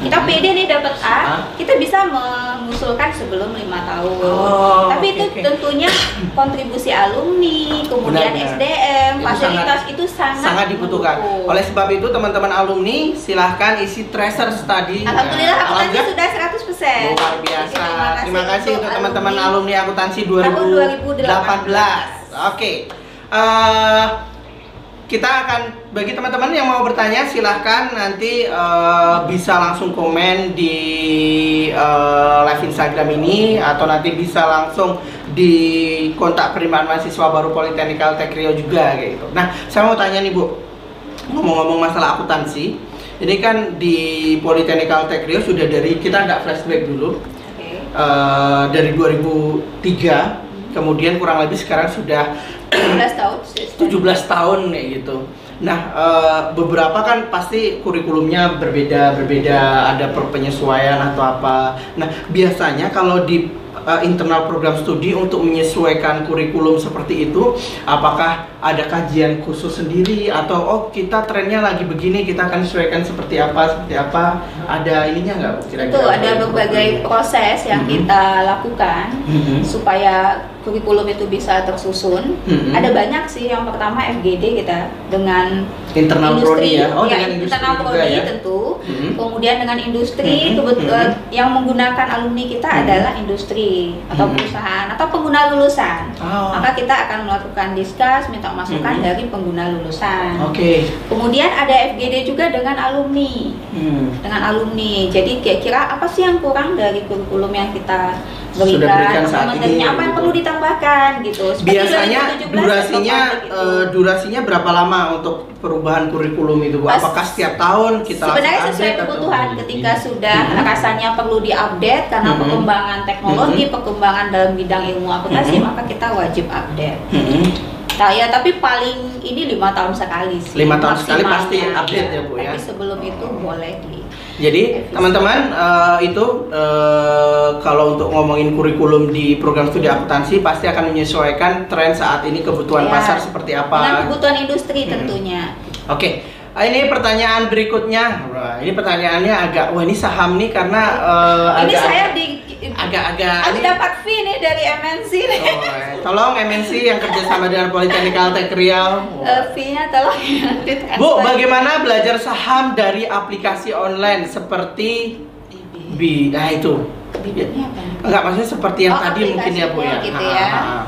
kita Hmm. PD nih dapat A. A, kita bisa mengusulkan sebelum lima tahun. Oh, Tapi itu oke. tentunya kontribusi alumni, kemudian Benar, benar. SDM, Itu fasilitas sangat- itu sangat, sangat dibutuhkan. mendukung. Oleh sebab itu teman-teman alumni silahkan isi tracer study. Alhamdulillah Nah, akuntansi alhamdulillah. sudah 100%. Luar biasa. Jadi, Terima kasih untuk teman-teman alumni akuntansi tahun 2018. Oke. Eh, kita akan bagi teman-teman yang mau bertanya silahkan nanti eh, bisa langsung komen di eh, live Instagram ini atau nanti bisa langsung di kontak penerimaan mahasiswa baru Politeknik Tech Rio juga kayak gitu. Nah, saya mau tanya nih Bu, ngomong-ngomong masalah akuntansi, ini kan di Politeknik Tech Rio sudah dari kita nggak flashback dulu, Oke. eh, dari 2003 kemudian kurang lebih sekarang sudah 17 tahun. 17 tahun kayak gitu nah eh, beberapa kan pasti kurikulumnya berbeda berbeda ada penyesuaian atau apa nah biasanya kalau di eh, internal program studi untuk menyesuaikan kurikulum seperti itu apakah ada kajian khusus sendiri atau oh kita trennya lagi begini kita akan sesuaikan seperti apa seperti apa ada ininya nggak Bu, kira-kira Itu ada berbagai proses yang Mhm. kita lakukan Mhm. supaya kurikulum itu bisa tersusun. Mhm. Ada banyak sih. Yang pertama FGD kita dengan internal prodi ya oh ya, dengan industri internal prodi ya tentu. Mhm. Kemudian dengan industri Mhm. kebetulan Mhm. yang menggunakan alumni kita Mhm. adalah industri atau Mhm. perusahaan atau pengguna lulusan. Oh. Maka kita akan melakukan diskus, minta masukan Mhm. dari pengguna lulusan. Oke. Kemudian ada FGD juga dengan alumni Hmm. dengan alumni. Jadi kira-kira apa sih yang kurang dari kurikulum yang kita Sudah berikan? berikan saat ini, apa yang gitu. perlu ditambahkan gitu. Seperti Biasanya 2017 durasinya Expo Public itu. eh, durasinya berapa lama untuk perubahan kurikulum itu, Apakah setiap tahun kita Sebenarnya sesuai update atau- kebutuhan ketika sudah Mhm. rasanya perlu diupdate karena Mhm. perkembangan teknologi, Mhm. perkembangan dalam bidang ilmu akuntansi, Mhm. maka kita wajib update. Hmm. Nah, ya tapi paling ini lima tahun sekali sih. Lima tahun sekali pasti update ya, Bu, ya? Tapi sebelum itu boleh di Jadi teman-teman eh, itu eh, kalau untuk ngomongin kurikulum di program studi akuntansi pasti akan menyesuaikan tren saat ini kebutuhan Ya. pasar seperti dengan apa. kebutuhan industri Mhm. tentunya. Oke, ah, ini pertanyaan berikutnya. Wah, ini pertanyaannya agak wah ini saham nih karena eh, ini agak- saya di agak-agak aku ini- dapat fee nih dari MNC nih. Oh, eh, tolong MNC yang kerjasama dengan Politeknik Tech Riau. Eh, fee-nya tolong ditransfer. Bu, bagaimana belajar saham dari aplikasi online seperti B? Nah itu. ribetnya apa? Enggak, maksudnya seperti yang Oh, tadi mungkin ya Bu ya. gitu Ha, ya. ha, ha.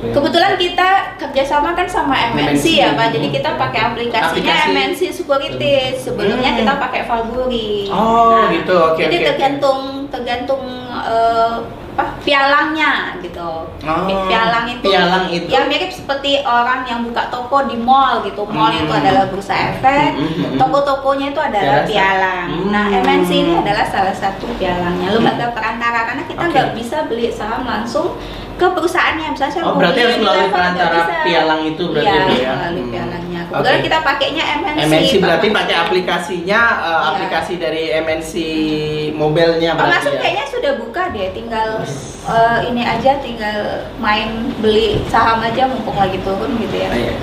Kebetulan kita kerjasama kan sama MNC, MNC, ya Pak, hmm. jadi kita pakai aplikasinya Aplikasi. MNC Securities. Sebelumnya Hmm. kita pakai Valguri. Oh, gitu. Oke, Jadi oke, oke. tergantung tergantung eh, apa pialangnya gitu. Oh, Pialang itu, pialang itu? ya mirip seperti orang yang buka toko di mall gitu. Mall Hmm. itu adalah bursa efek, Hmm, hmm, hmm. toko-tokonya itu adalah Biasa. pialang. Nah, Hmm. MNC ini adalah salah satu pialangnya, lembaga perantara karena kita nggak bisa beli saham langsung ke perusahaannya misalnya saya Oh, mau berarti harus melalui perantara pialang itu berarti Bu ya? melalui Hmm. pialangnya kebetulan Oke. kita pakainya MNC MNC berarti Pak. pakai aplikasinya eh, Iya. aplikasi dari MNC mobilenya berarti masuk ya. kayaknya sudah buka deh tinggal eh, ini aja tinggal main beli saham aja mumpung lagi turun gitu ya iya.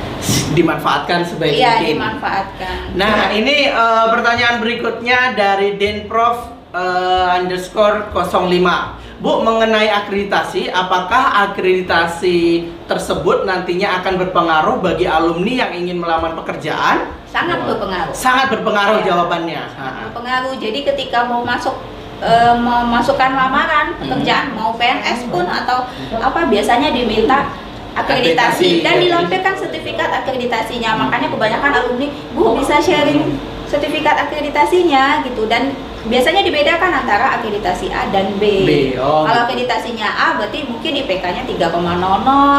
Dimanfaatkan sebaik iya mungkin. dimanfaatkan Nah, ini eh, pertanyaan berikutnya dari Denprof eh, underscore 05. Bu, mengenai akreditasi, apakah akreditasi tersebut nantinya akan berpengaruh bagi alumni yang ingin melamar pekerjaan? sangat berpengaruh. Sangat berpengaruh Iya. jawabannya. Sangat berpengaruh. Jadi ketika mau masuk eh, memasukkan lamaran pekerjaan mau PNS pun atau apa biasanya diminta Akreditasi, akreditasi. dan dilampirkan sertifikat akreditasinya. Makanya kebanyakan alumni bu bisa sharing sertifikat akreditasinya gitu. Dan biasanya dibedakan antara akreditasi A dan B. B, oh. Kalau akreditasinya A berarti mungkin IPK-nya 3,00,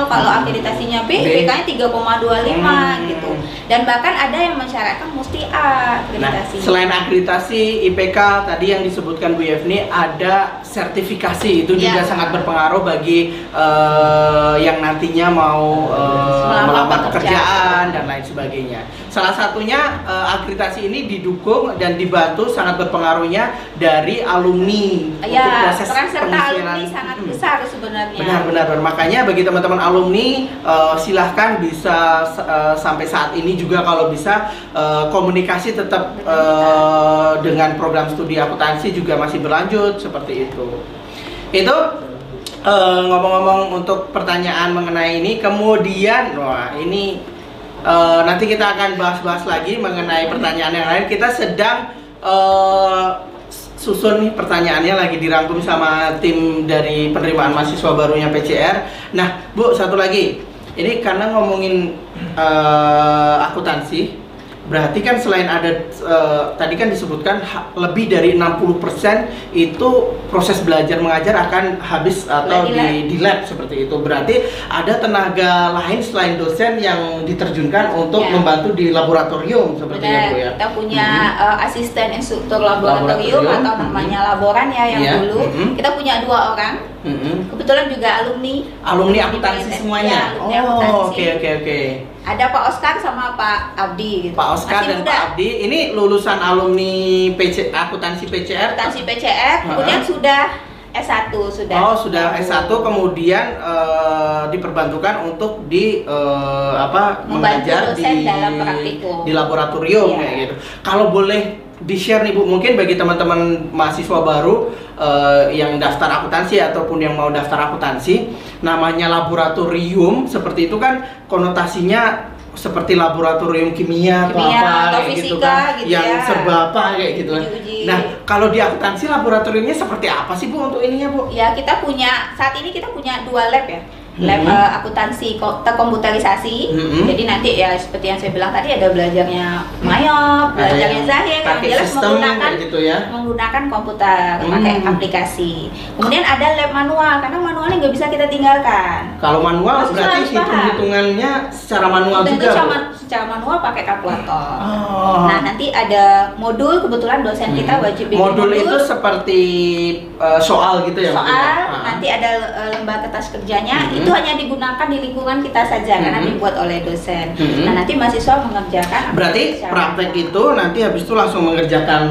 kalau akreditasinya B, B. IPK-nya 3,25 Hmm. gitu. Dan bahkan ada yang mensyaratkan mesti A Nah, akreditasi. selain akreditasi IPK tadi yang disebutkan Bu Yevni ada sertifikasi itu juga Ya. sangat berpengaruh bagi eh, yang nantinya mau eh, Melamar pekerjaan dan lain sebagainya. Salah satunya eh, akreditasi ini didukung dan dibantu sangat berpengaruhnya dari alumni untuk Ya, proses peran serta pengisian. alumni sangat Mm-mm. besar sebenarnya. Benar-benar makanya bagi teman-teman alumni eh, silahkan bisa eh, sampai saat ini juga kalau bisa eh, komunikasi tetap eh, dengan program studi akuntansi juga masih berlanjut seperti itu. Itu ngomong-ngomong untuk pertanyaan mengenai ini, kemudian wah ini eh, nanti kita akan bahas-bahas lagi mengenai pertanyaan yang lain. Kita sedang eh, susun nih pertanyaannya lagi dirangkum sama tim dari penerimaan mahasiswa barunya PCR. Nah, Bu, satu lagi. Ini karena ngomongin eh, akuntansi, berarti kan selain ada eh, tadi kan disebutkan ha- lebih dari 60% itu proses belajar mengajar akan habis atau Di di, lab. seperti itu. Berarti ada tenaga lain selain dosen yang diterjunkan untuk Ya. membantu di laboratorium seperti Benar, itu ya. kita punya Mhm. eh, asisten instruktur laboratorium, Laboratorium, atau namanya laboran ya yang Iya, dulu. mhm. Kita punya dua orang. Mhm. Kebetulan juga alumni. Alumni akuntansi Iya, semuanya. alumni Oh, oke oke oke. Ada Pak Oscar sama Pak Abdi gitu. Pak Oscar Masih dan muda. Pak Abdi ini lulusan alumni PC akuntansi PCR. Akuntansi PCR, kemudian sudah S1 sudah. Oh, sudah S1 kemudian eh, diperbantukan untuk di eh, apa Membantu mengajar di dalam praktikum. di laboratorium Iya. kayak gitu. Kalau boleh di-share nih Bu, mungkin bagi teman-teman mahasiswa baru eh, yang daftar akuntansi ataupun yang mau daftar akuntansi, namanya laboratorium seperti itu kan konotasinya seperti laboratorium kimia, atau Kimia apa atau kayak gitu fisika kan, gitu yang ya. serba apa kayak gitu kan. Nah, kalau di akuntansi laboratoriumnya seperti apa sih Bu untuk ininya Bu? Ya kita punya saat ini kita punya dua lab ya. Lab Mhm. eh, akuntansi ko- terkomputerisasi. Mhm. Jadi nanti ya seperti yang saya bilang tadi ada belajarnya Mayop, belajarnya Zahir yang jelas menggunakan gitu ya. menggunakan komputer, pakai Hmm. aplikasi. Kemudian ada lab manual karena manualnya nggak bisa kita tinggalkan. Kalau manual Harus berarti hitung-hitungannya secara manual Tentu juga. Secara, secara manual pakai kalkulator. Oh. Nah nanti ada modul kebetulan dosen kita Hmm. wajib bikin modul itu seperti uh, soal gitu ya soal maksudnya? Ah. nanti ada eh, lembar kertas kerjanya itu hanya digunakan di lingkungan kita saja karena Mhm. dibuat oleh dosen. Mhm. Nah nanti mahasiswa mengerjakan. Berarti praktek itu nanti habis itu langsung mengerjakan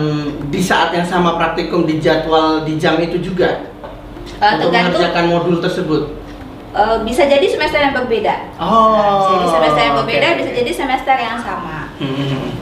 di saat yang sama praktikum di jadwal di jam itu juga Eh, untuk tergantung mengerjakan modul tersebut. eh, bisa jadi semester yang berbeda. Oh. Bisa jadi semester yang berbeda, oke. bisa jadi semester yang sama. Hmm.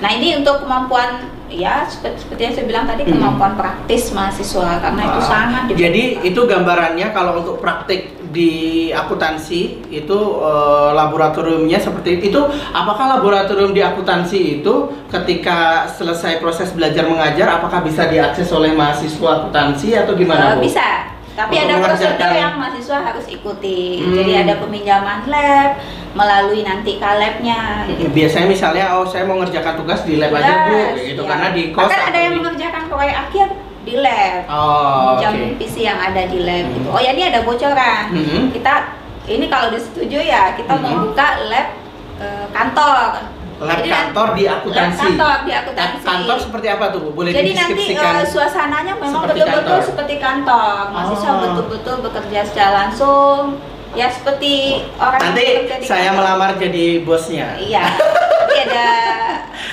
Nah ini untuk kemampuan ya seperti, seperti yang saya bilang tadi Hmm. kemampuan praktis mahasiswa karena itu Ah, sangat Jadi itu gambarannya kalau untuk praktik di akuntansi itu eh, laboratoriumnya seperti itu. Apakah laboratorium di akuntansi itu ketika selesai proses belajar mengajar, apakah bisa diakses oleh mahasiswa akuntansi atau gimana Eh, bu? bisa. Tapi Untuk ada prosedur yang mahasiswa harus ikuti. Hmm. Jadi ada peminjaman lab melalui nanti kalabnya. gitu. Biasanya misalnya, oh saya mau ngerjakan tugas di lab aja bu, gitu ya. karena di kos Bahkan ada yang di- mengerjakan proyek akhir di lab. Oh, jam oke. PC yang ada di lab Hmm. gitu. Oh ya ini ada bocoran. Mhm. Kita ini kalau disetujui ya kita Mhm. membuka lab eh, kantor. Lab Jadi kantor di akuntansi. Kantor di akuntansi. kantor seperti apa tuh? Boleh Jadi nanti eh, suasananya memang betul-betul seperti kantor. Mahasiswa Oh. betul-betul bekerja secara langsung. Ya seperti orang Nanti saya melamar jadi bosnya. Iya. Nanti ada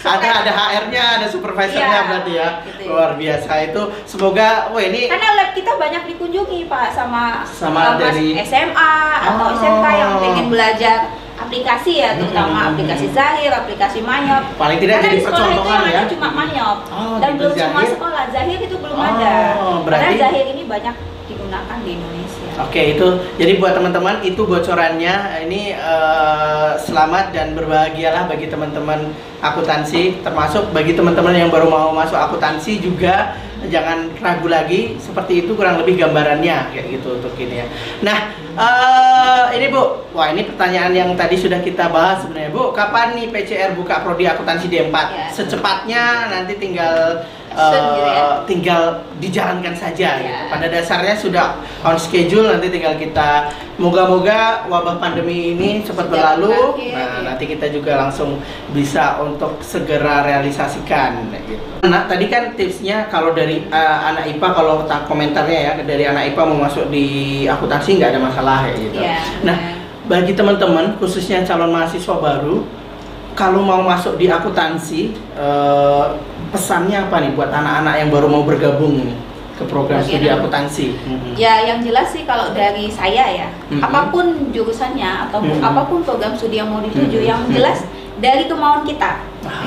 ada ada HR-nya, ada supervisornya Iya, berarti ya. gitu. Luar biasa itu. Semoga wah ini Karena lab kita banyak dikunjungi Pak sama Sama mas dari- SMA atau Oh. SMK yang pengen belajar aplikasi ya, terutama Hmm. aplikasi Zahir, aplikasi Manyop. paling tidak Karena jadi di sekolah itu yang ya. ada cuma Manyop Oh, dan gitu, belum semua Zahir. sekolah Zahir itu belum Oh, ada. berarti- Karena Zahir ini banyak digunakan di Indonesia. Oke itu jadi buat teman-teman itu bocorannya ini eh, selamat dan berbahagialah bagi teman-teman akuntansi termasuk bagi teman-teman yang baru mau masuk akuntansi juga jangan ragu lagi seperti itu kurang lebih gambarannya kayak gitu untuk ini ya. Nah eh, ini bu, wah ini pertanyaan yang tadi sudah kita bahas sebenarnya bu, kapan nih PCR buka prodi akuntansi D4? Ya. Secepatnya nanti tinggal Gitu ya. eh, tinggal dijalankan saja. Ya. gitu. Pada dasarnya sudah on schedule nanti tinggal kita moga-moga wabah pandemi ini cepat berlalu. Nah, ya. nanti kita juga langsung bisa untuk segera realisasikan gitu. Nah, tadi kan tipsnya kalau dari eh, anak IPA kalau komentarnya ya dari anak IPA mau masuk di akuntansi nggak ada masalah ya gitu. Iya. Nah, bagi teman-teman khususnya calon mahasiswa baru kalau mau masuk di akuntansi eh, pesannya apa nih buat anak-anak yang baru mau bergabung nih ke program Bagian studi akuntansi Mhm. Ya, yang jelas sih kalau dari saya ya, Mhm. apa pun jurusannya atau Mhm. apa pun program studi yang mau dituju, Mhm. yang jelas dari kemauan kita.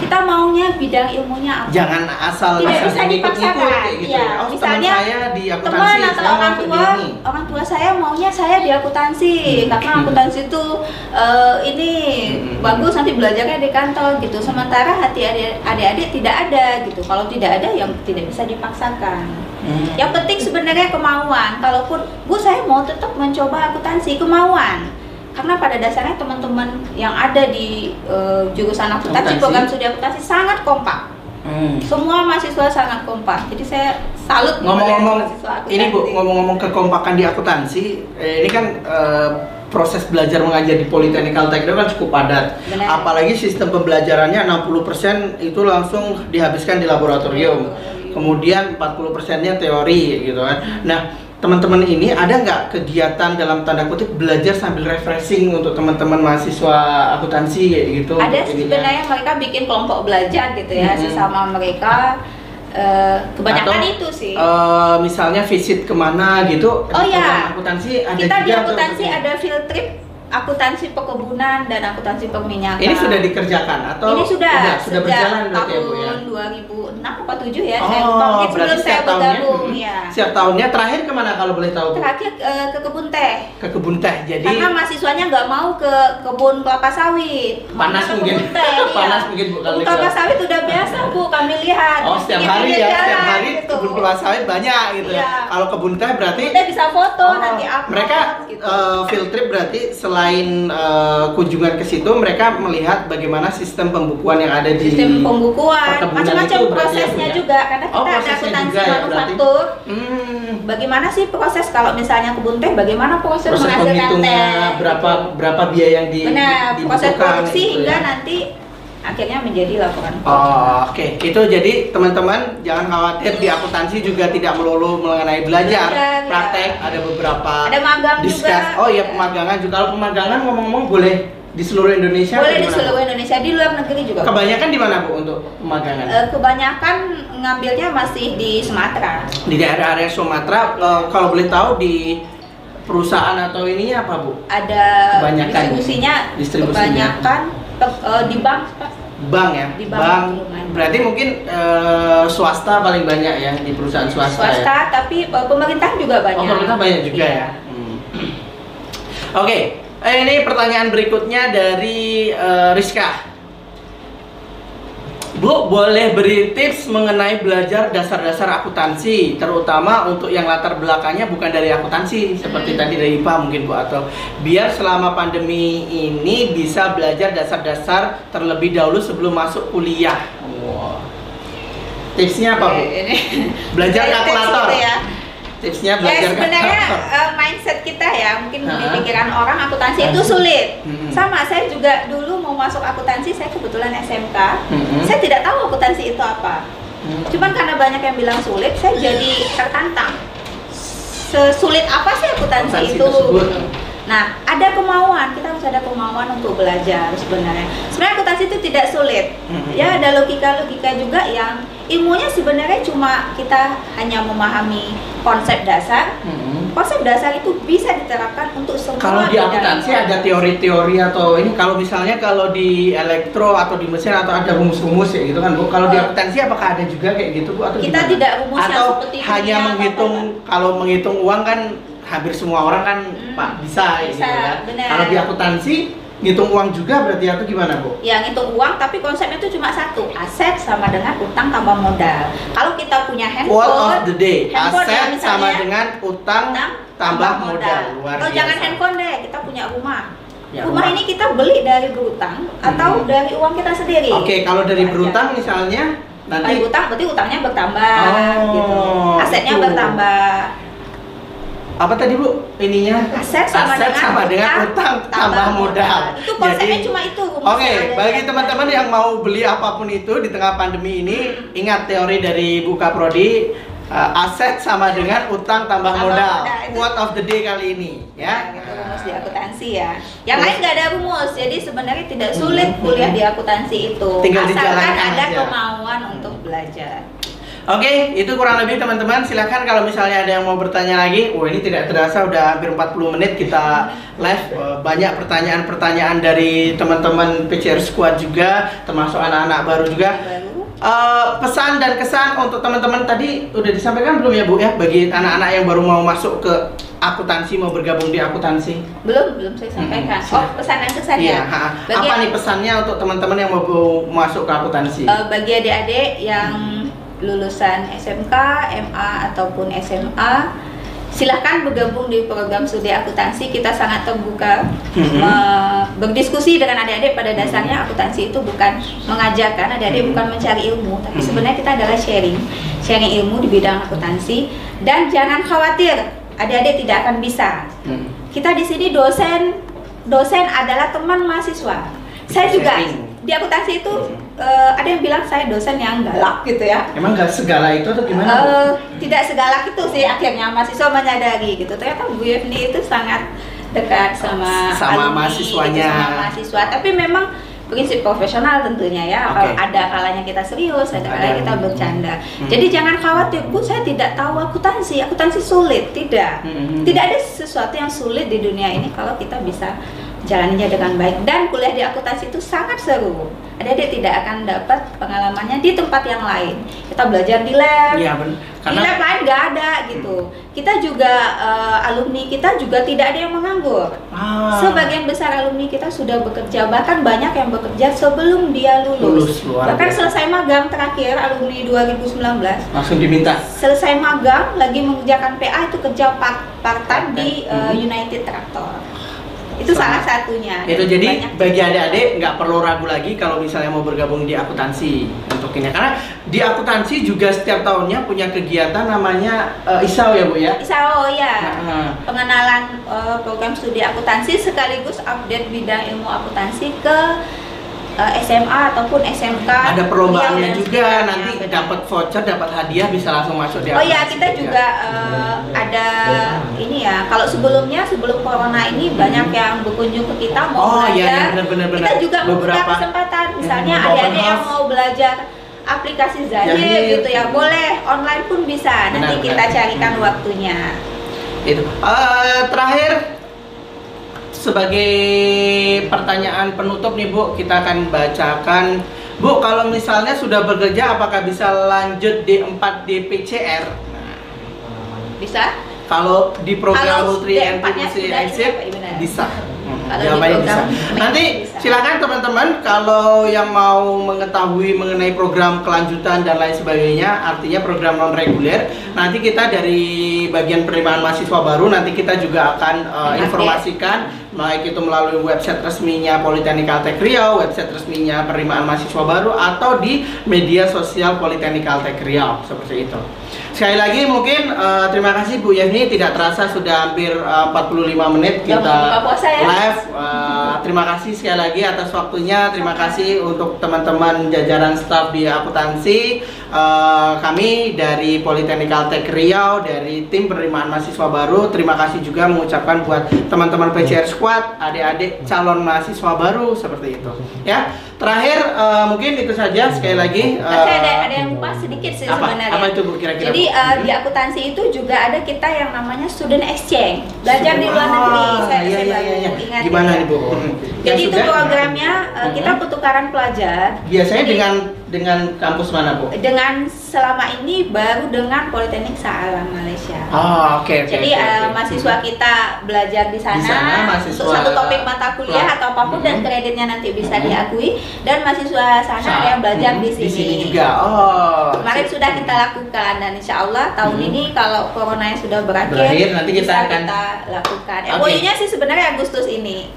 Kita maunya bidang ilmunya apa? jangan asal Tidak asal bisa dipaksakan. gitu Iya, ya. oh misalnya saya di akuntansi Teman atau saya orang tua, ini orang tua saya maunya saya di akuntansi Hmm. karena akuntansi itu eh, ini Hmm. bagus nanti belajarnya di kantor gitu. Sementara hati adik- adik-adik tidak ada gitu. Kalau tidak ada yang tidak bisa dipaksakan. Hmm. Yang penting sebenarnya kemauan. Kalaupun Bu saya mau tetap mencoba akuntansi kemauan. Karena pada dasarnya teman-teman yang ada di eh, jurusan akuntansi, program studi akuntansi sangat kompak. Hmm. Semua mahasiswa sangat kompak. Jadi saya salut ngomong-ngomong ini bu ngomong-ngomong kekompakan di akuntansi eh, ini kan eh, proses belajar mengajar di Politeknik Tekno kan cukup padat Benar. apalagi sistem pembelajarannya 60% itu langsung dihabiskan di laboratorium kemudian 40 persennya teori gitu kan nah teman-teman ini ada nggak kegiatan dalam tanda kutip belajar sambil refreshing untuk teman-teman mahasiswa akuntansi kayak gitu ada sebenarnya mereka bikin kelompok belajar gitu ya Mhm. sesama mereka Eh, kebanyakan Atau, itu sih Eh, misalnya visit ke mana gitu Oh, di iya. akuntansi ada kita di juga tuh. akuntansi ada field trip akuntansi perkebunan dan akuntansi perminyakan. Ini sudah dikerjakan atau ini sudah sudah sejak berjalan berarti ya bu ya? tahun 2006 apa 7 ya? Oh saya lupa mungkin sebelum saya setiap tahunnya. bergabung hmm, ya. Setiap tahunnya terakhir ke mana kalau boleh tahu bu? Terakhir eh, ke kebun teh. Ke kebun teh jadi karena mahasiswanya nggak mau ke kebun kelapa sawit. Panas ke mungkin. teh, iya. panas mungkin bu kalau kelapa sawit udah biasa bu kami lihat. Oh setiap hari ya setiap jalan, hari gitu. kebun kelapa sawit banyak gitu ya. Iya. kalau kebun teh berarti Kita bisa foto Oh, nanti upload mereka gitu. eh, field trip berarti selain eh, kunjungan ke situ mereka melihat bagaimana sistem pembukuan yang ada di sistem pembukuan, macam-macam ya, prosesnya ya? juga karena Oh, kita ada akuntansi ya, manufaktur. Hmm, Bagaimana sih proses kalau misalnya kebun teh? Bagaimana proses, proses menghasilkan teh? berapa berapa biaya yang di Benar, di- proses dibutuhkan produksi gitu hingga ya. nanti akhirnya menjadi laporan. Oh, oke. Itu jadi teman-teman jangan khawatir di akuntansi juga tidak melulu mengenai belajar, Belajar, ya. praktek, ada beberapa Ada magang discuss. juga. Oh iya, Ya. pemagangan juga. Kalau pemagangan ngomong-ngomong boleh di seluruh Indonesia Boleh di seluruh Indonesia, di luar negeri juga. Kebanyakan di mana Bu untuk pemagangan? Eh, kebanyakan ngambilnya masih di Sumatera. di daerah-area Sumatera eh, kalau boleh tahu di perusahaan atau ininya apa Bu? Ada Kebanyakan. distribusinya, Distribusinya. kebanyakan eh, di bank, Pak. Bank ya? Di bank, lumayan. Berarti mungkin eh, swasta paling banyak ya di perusahaan swasta, ya? swasta, tapi eh, pemerintah juga banyak. Oh, pemerintah banyak juga Iya. ya. Hmm. Oke, eh, ini pertanyaan berikutnya dari eh, Rizka. Bu, boleh beri tips mengenai belajar dasar-dasar akuntansi, terutama untuk yang latar belakangnya bukan dari akuntansi, seperti Hmm. tadi dari IPA mungkin Bu, atau biar selama pandemi ini bisa belajar dasar-dasar terlebih dahulu sebelum masuk kuliah. Wah. Tipsnya apa Bu? Ini Belajar kalkulator. gitu ya. Tipsnya Ya belajar sebenarnya kalkulator. eh, mindset kita ya mungkin di Ha-ha. pikiran orang akuntansi itu sulit. Mm-mm. Sama saya juga dulu mau masuk akuntansi saya kebetulan SMK. Mm-mm. Saya tidak tahu akuntansi itu apa. Hmm. Cuman karena banyak yang bilang sulit, saya jadi tertantang. Sesulit apa sih akuntansi, Akuntansi itu? tersebut. Nah, ada kemauan, kita harus ada kemauan untuk belajar sebenarnya. Sebenarnya akuntansi itu tidak sulit. Mhm. Ya, ada logika-logika juga yang ilmunya sebenarnya cuma kita hanya memahami konsep dasar. Hmm. Konsep dasar itu bisa diterapkan untuk semua Kalau di akuntansi ada teori-teori atau ini kalau misalnya kalau di elektro atau di mesin atau ada rumus-rumus ya gitu kan Bu. Kalau di akuntansi apakah ada juga kayak gitu Bu atau Kita gimana? tidak rumus atau seperti hanya menghitung kalau menghitung uang kan hampir semua orang kan Hmm, Pak bisa, ya bisa, gitu kan. Kalau di akuntansi ngitung uang juga berarti atau gimana Bu? yang ngitung uang tapi konsepnya itu cuma satu aset sama dengan utang tambah modal. Kalau kita punya handphone of the day, handphone ya, aset sama misalnya, dengan utang utang tambah modal. Luar atau jangan handphone deh kita punya rumah. Ya, rumah ini kita beli dari berutang atau Hmm. dari uang kita sendiri. Oke, kalau dari berutang misalnya Dari nanti utang berarti utangnya bertambah Oh, gitu asetnya itu. bertambah apa tadi Bu ininya? aset sama Aset dengan sama dengan utang tambah modal. itu konsepnya Jadi- cuma itu Oke, ada bagi teman-teman yang mau beli apa pun itu di tengah pandemi ini, ingat teori dari Buka Prodi, uh, aset sama dengan utang tambah Tambah modal. Quote of the day kali ini, Ya, ya. gitu rumus di akuntansi ya. Yang lain nggak ada rumus, jadi sebenarnya tidak sulit Hmm. kuliah di akuntansi itu. Tinggal Asalkan ada aja. kemauan untuk belajar. Oke, itu kurang lebih teman-teman. Silahkan kalau misalnya ada yang mau bertanya lagi. Wah, ini tidak terasa udah hampir 40 menit kita live. Eh, Banyak pertanyaan-pertanyaan dari teman-teman PCR Squad juga, termasuk anak-anak baru juga. Eh, pesan dan kesan untuk teman-teman tadi udah disampaikan belum ya Bu ya bagi anak-anak yang baru mau masuk ke akuntansi mau bergabung di akuntansi? belum belum saya sampaikan. Hmm, Oh pesan dan kesan Iya. ya. ha. Bagi- Apa nih pesannya untuk teman-teman yang mau masuk ke akuntansi? Eh, bagi adik-adik yang lulusan SMK, MA ataupun SMA, silahkan bergabung di program studi akuntansi. Kita sangat terbuka Mhm. me- berdiskusi dengan adik-adik. Pada dasarnya akuntansi itu bukan mengajarkan, adik-adik Mhm. bukan mencari ilmu, tapi Mhm. sebenarnya kita adalah sharing, sharing ilmu di bidang akuntansi. Dan jangan khawatir, adik-adik tidak akan bisa. Hmm. Kita di sini dosen, dosen adalah teman mahasiswa. Saya juga Sharing. di akuntansi itu. Eh, ada yang bilang saya dosen yang galak gitu ya. Emang gak segala itu atau gimana? Bu? Eh, tidak segalak itu sih akhirnya mahasiswa menyadari gitu. Ternyata Bu Yevni itu sangat dekat sama Sama alumni, mahasiswanya. gitu, sama mahasiswa. Tapi memang prinsip profesional tentunya ya. Kalau ada kalanya kita serius, ada kalanya kita bercanda. Hmm. Jadi jangan khawatir, Bu saya tidak tahu akuntansi. Akuntansi sulit, tidak. Hmm. Tidak ada sesuatu yang sulit di dunia ini kalau kita bisa jalaninya dengan baik dan kuliah di akuntansi itu sangat seru. Adik-adik tidak akan dapat pengalamannya di tempat yang lain. Kita belajar di lab, Iya benar. di lab lain nggak ada gitu. Kita juga eh, alumni kita juga tidak ada yang menganggur. Ah, Sebagian besar alumni kita sudah bekerja, bahkan banyak yang bekerja sebelum dia lulus. Lulus, luar bahkan biasa. selesai magang terakhir alumni 2019 langsung diminta. selesai magang lagi mengerjakan PA itu kerja part part time di uh, Mhm. United Tractor itu salah satunya. Itu jadi bagi adik-adik nggak perlu ragu lagi kalau misalnya mau bergabung di akuntansi untuk ini. Karena di akuntansi juga setiap tahunnya punya kegiatan namanya eh, ISAW ya Bu ya. ISAO ya Nah, pengenalan uh, program studi akuntansi sekaligus update bidang ilmu akuntansi ke uh, SMA ataupun SMK ada perlombaannya Iya, juga nanti benar. dapat voucher, dapat hadiah bisa langsung masuk di Oh ya, kita juga uh, ada ini ya. Kalau sebelumnya sebelum corona ini banyak yang berkunjung ke kita mau Hmm. Oh, iya, iya, belajar. benar, benar, kita benar. juga membuka Beberapa- kesempatan. Misalnya Hmm, adik-adik open yang mau belajar aplikasi Zahir Zahir. gitu ya, boleh online pun bisa. Nanti Benar, kita benar. carikan Hmm. waktunya. itu. Eh, terakhir sebagai pertanyaan penutup nih Bu, kita akan bacakan Bu, kalau misalnya sudah bekerja apakah bisa lanjut D4 DPCR? Nah, Bisa? kalau di program Kalau Multi D4-nya Entity sudah Exit apa, iya. Bisa. Kalau di bisa. Nanti bisa. silakan teman-teman kalau yang mau mengetahui mengenai program kelanjutan dan lain sebagainya, artinya program non reguler, nanti kita dari bagian penerimaan mahasiswa baru nanti kita juga akan uh, informasikan baik itu melalui website resminya Politeknik Altek Riau, website resminya penerimaan mahasiswa baru atau di media sosial Politeknik Altek Riau seperti itu. Sekali lagi mungkin uh, terima kasih Bu Yeni tidak terasa sudah hampir uh, 45 menit kita puasa ya? live. Uh, terima kasih sekali lagi atas waktunya. Terima kasih untuk teman-teman jajaran staf di akuntansi. Uh, kami dari Politeknik Altek Riau dari tim penerimaan mahasiswa baru. Terima kasih juga mengucapkan buat teman-teman PCR Squad, adik-adik calon mahasiswa baru seperti itu. Ya. Terakhir uh, mungkin itu saja sekali lagi. Tapi ada uh, ada yang lupa sedikit sih apa? sebenarnya. Apa itu Bu kira-kira? Jadi Bu? eh, di akuntansi itu juga ada kita yang namanya student exchange, belajar di luar Ah, negeri. Saya, iya, saya iya, iya, iya. ingat Gimana nih Bu? Jadi itu programnya eh, Hmm. kita pertukaran pelajar. Biasanya Jadi, dengan dengan kampus mana Bu? dengan selama ini baru dengan Politeknik Salam Malaysia. Oh, oke oke. Jadi oke, eh, oke. mahasiswa kita belajar di sana, Di sana, mahasiswa- untuk satu topik mata kuliah atau apa pun dan Mhm. kreditnya nanti bisa Mhm. diakui dan mahasiswa sana Sa- ada yang belajar hmm, di sini. Di sini juga. Oh. Kemarin sip. sudah kita lakukan dan insya Allah tahun Mhm. ini kalau coronanya sudah berakhir, Berakhir, nanti kita akan- kita lakukan. Oke. MOU-nya sih sebenarnya Agustus ini.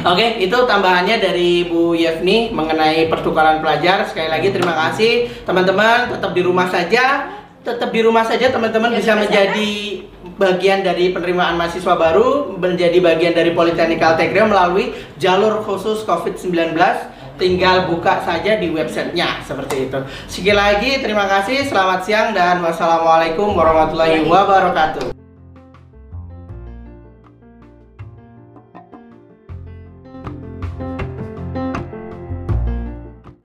Oke, itu tambahannya dari Bu Yevni mengenai pertukaran pelajar. Sekali lagi terima kasih teman-teman. Tetap di rumah saja. Tetap di rumah saja teman-teman Jaga bisa menjadi bagian dari penerimaan mahasiswa baru, menjadi bagian dari Politeknik Altek Riau melalui jalur khusus COVID-19. Tinggal buka saja di websitenya seperti itu. Sekali lagi terima kasih, selamat siang dan wassalamualaikum warahmatullahi wabarakatuh.